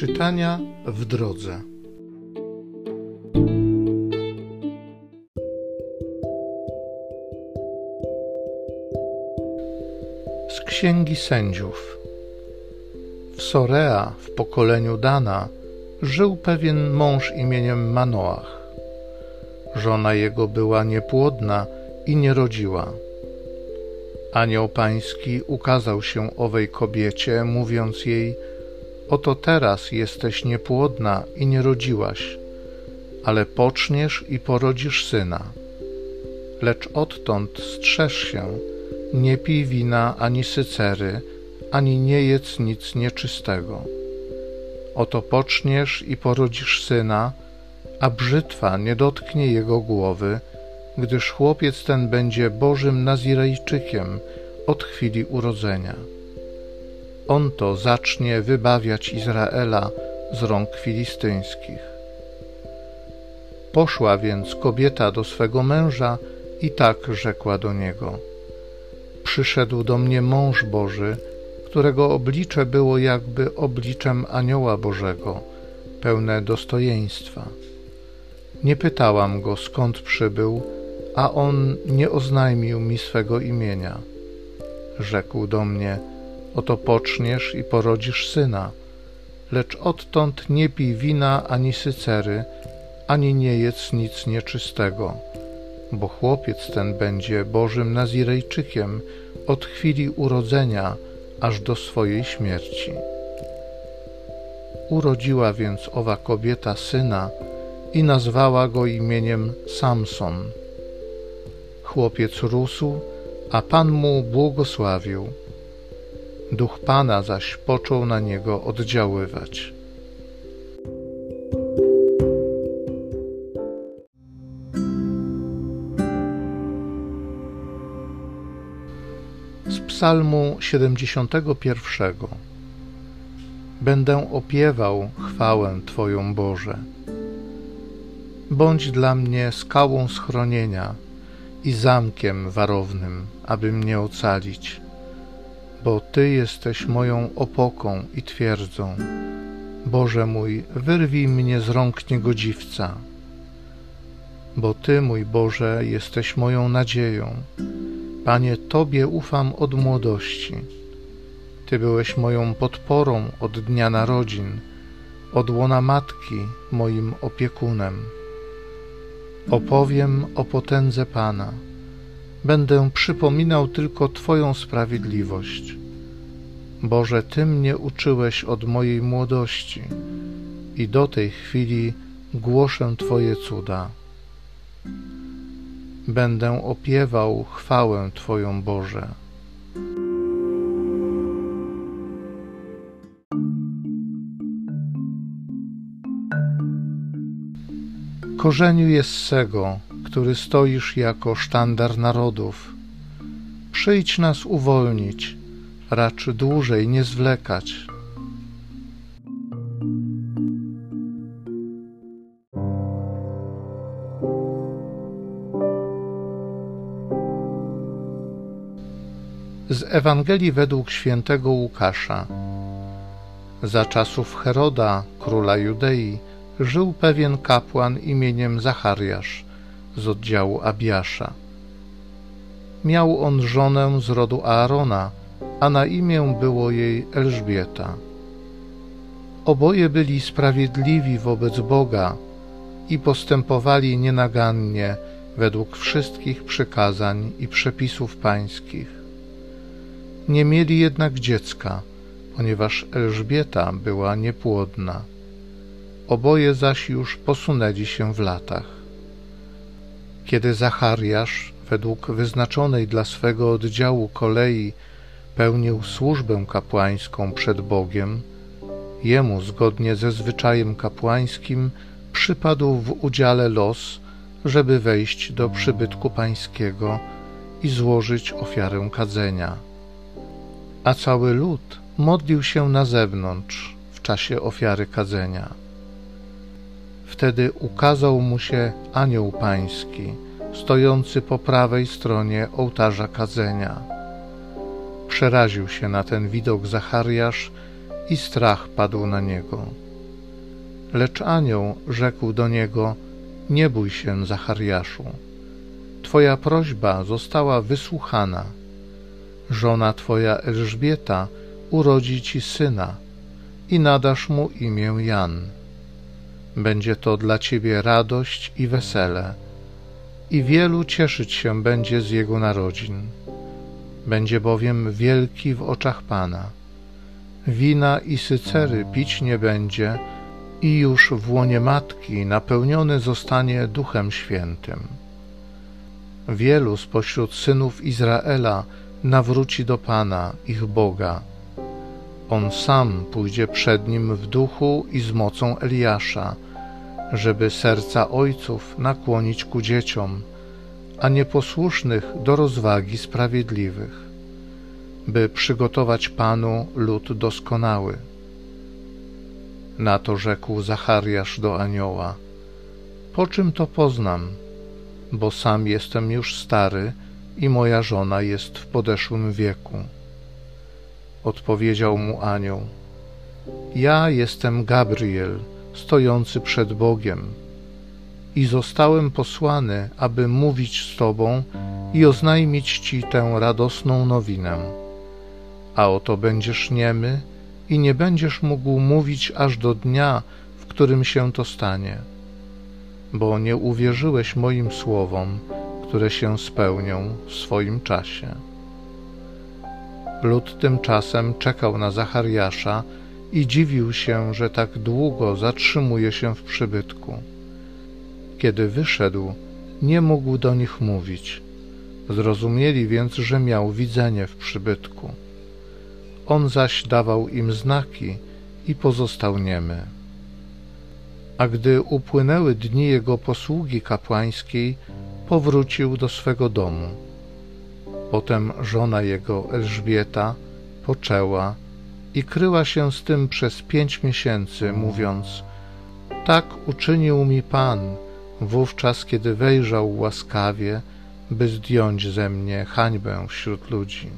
Czytania w drodze. Z Księgi Sędziów. W Sorea, w pokoleniu Dana, żył pewien mąż imieniem Manoach. Żona jego była niepłodna i nie rodziła. Anioł pański ukazał się owej kobiecie, mówiąc jej: Oto teraz jesteś niepłodna i nie rodziłaś, ale poczniesz i porodzisz syna. Lecz odtąd strzeż się, nie pij wina ani sycery, ani nie jedz nic nieczystego. Oto poczniesz i porodzisz syna, a brzytwa nie dotknie jego głowy, gdyż chłopiec ten będzie Bożym Nazirejczykiem od chwili urodzenia. On to zacznie wybawiać Izraela z rąk filistyńskich. Poszła więc kobieta do swego męża i tak rzekła do niego: Przyszedł do mnie mąż Boży, którego oblicze było jakby obliczem anioła Bożego, pełne dostojeństwa. Nie pytałam go, skąd przybył, a on nie oznajmił mi swego imienia. Rzekł do mnie: Oto poczniesz i porodzisz syna, lecz odtąd nie pij wina ani sycery, ani nie jedz nic nieczystego, bo chłopiec ten będzie Bożym Nazirejczykiem od chwili urodzenia aż do swojej śmierci. Urodziła więc owa kobieta syna i nazwała go imieniem Samson. Chłopiec rósł, a Pan mu błogosławił. Duch Pana zaś począł na niego oddziaływać. Z Psalmu 71 Będę opiewał chwałę Twoją Boże. Bądź dla mnie skałą schronienia i zamkiem warownym, aby mnie ocalić bo Ty jesteś moją opoką i twierdzą. Boże mój, wyrwij mnie z rąk niegodziwca. Bo Ty, mój Boże, jesteś moją nadzieją. Panie, Tobie ufam od młodości. Ty byłeś moją podporą od dnia narodzin, od łona matki moim opiekunem. Opowiem o potędze Pana będę przypominał tylko Twoją sprawiedliwość. Boże, Ty mnie uczyłeś od mojej młodości i do tej chwili głoszę Twoje cuda. Będę opiewał chwałę Twoją Boże. Korzeniu jest sego, który stoisz jako sztandar narodów. Przyjdź nas uwolnić, racz dłużej nie zwlekać. Z Ewangelii według świętego Łukasza. Za czasów Heroda, króla Judei, żył pewien kapłan imieniem Zachariasz z oddziału Abiasza. Miał on żonę z rodu Aarona, a na imię było jej Elżbieta. Oboje byli sprawiedliwi wobec Boga i postępowali nienagannie według wszystkich przykazań i przepisów pańskich. Nie mieli jednak dziecka, ponieważ Elżbieta była niepłodna. Oboje zaś już posunęli się w latach. Kiedy Zachariasz, według wyznaczonej dla swego oddziału kolei, pełnił służbę kapłańską przed Bogiem, jemu zgodnie ze zwyczajem kapłańskim przypadł w udziale los, żeby wejść do przybytku pańskiego i złożyć ofiarę kadzenia. A cały lud modlił się na zewnątrz w czasie ofiary kadzenia. Wtedy ukazał mu się anioł pański, stojący po prawej stronie ołtarza kadzenia. Przeraził się na ten widok Zachariasz i strach padł na niego. Lecz anioł rzekł do niego: Nie bój się, Zachariaszu. Twoja prośba została wysłuchana. Żona twoja Elżbieta urodzi ci syna i nadasz mu imię Jan. Będzie to dla ciebie radość i wesele, i wielu cieszyć się będzie z jego narodzin. Będzie bowiem wielki w oczach Pana. Wina i sycery pić nie będzie, i już w łonie matki napełniony zostanie Duchem Świętym. Wielu spośród synów Izraela nawróci do Pana, ich Boga. On sam pójdzie przed nim w duchu i z mocą Eliasza, żeby serca ojców nakłonić ku dzieciom, a nieposłusznych do rozwagi sprawiedliwych, by przygotować Panu lud doskonały. Na to rzekł Zachariasz do anioła: Po czym to poznam? Bo sam jestem już stary i moja żona jest w podeszłym wieku. Odpowiedział mu anioł: Ja jestem Gabriel, stojący przed Bogiem, i zostałem posłany, aby mówić z Tobą i oznajmić Ci tę radosną nowinę. A oto będziesz niemy i nie będziesz mógł mówić aż do dnia, w którym się to stanie, bo nie uwierzyłeś moim słowom, które się spełnią w swoim czasie. Lud tymczasem czekał na Zachariasza i dziwił się, że tak długo zatrzymuje się w przybytku. Kiedy wyszedł, nie mógł do nich mówić. Zrozumieli więc, że miał widzenie w przybytku. On zaś dawał im znaki i pozostał niemy. A gdy upłynęły dni jego posługi kapłańskiej, powrócił do swego domu. Potem żona jego, Elżbieta, poczęła i kryła się z tym przez pięć miesięcy, mówiąc: Tak uczynił mi Pan, wówczas kiedy wejrzał łaskawie, by zdjąć ze mnie hańbę wśród ludzi.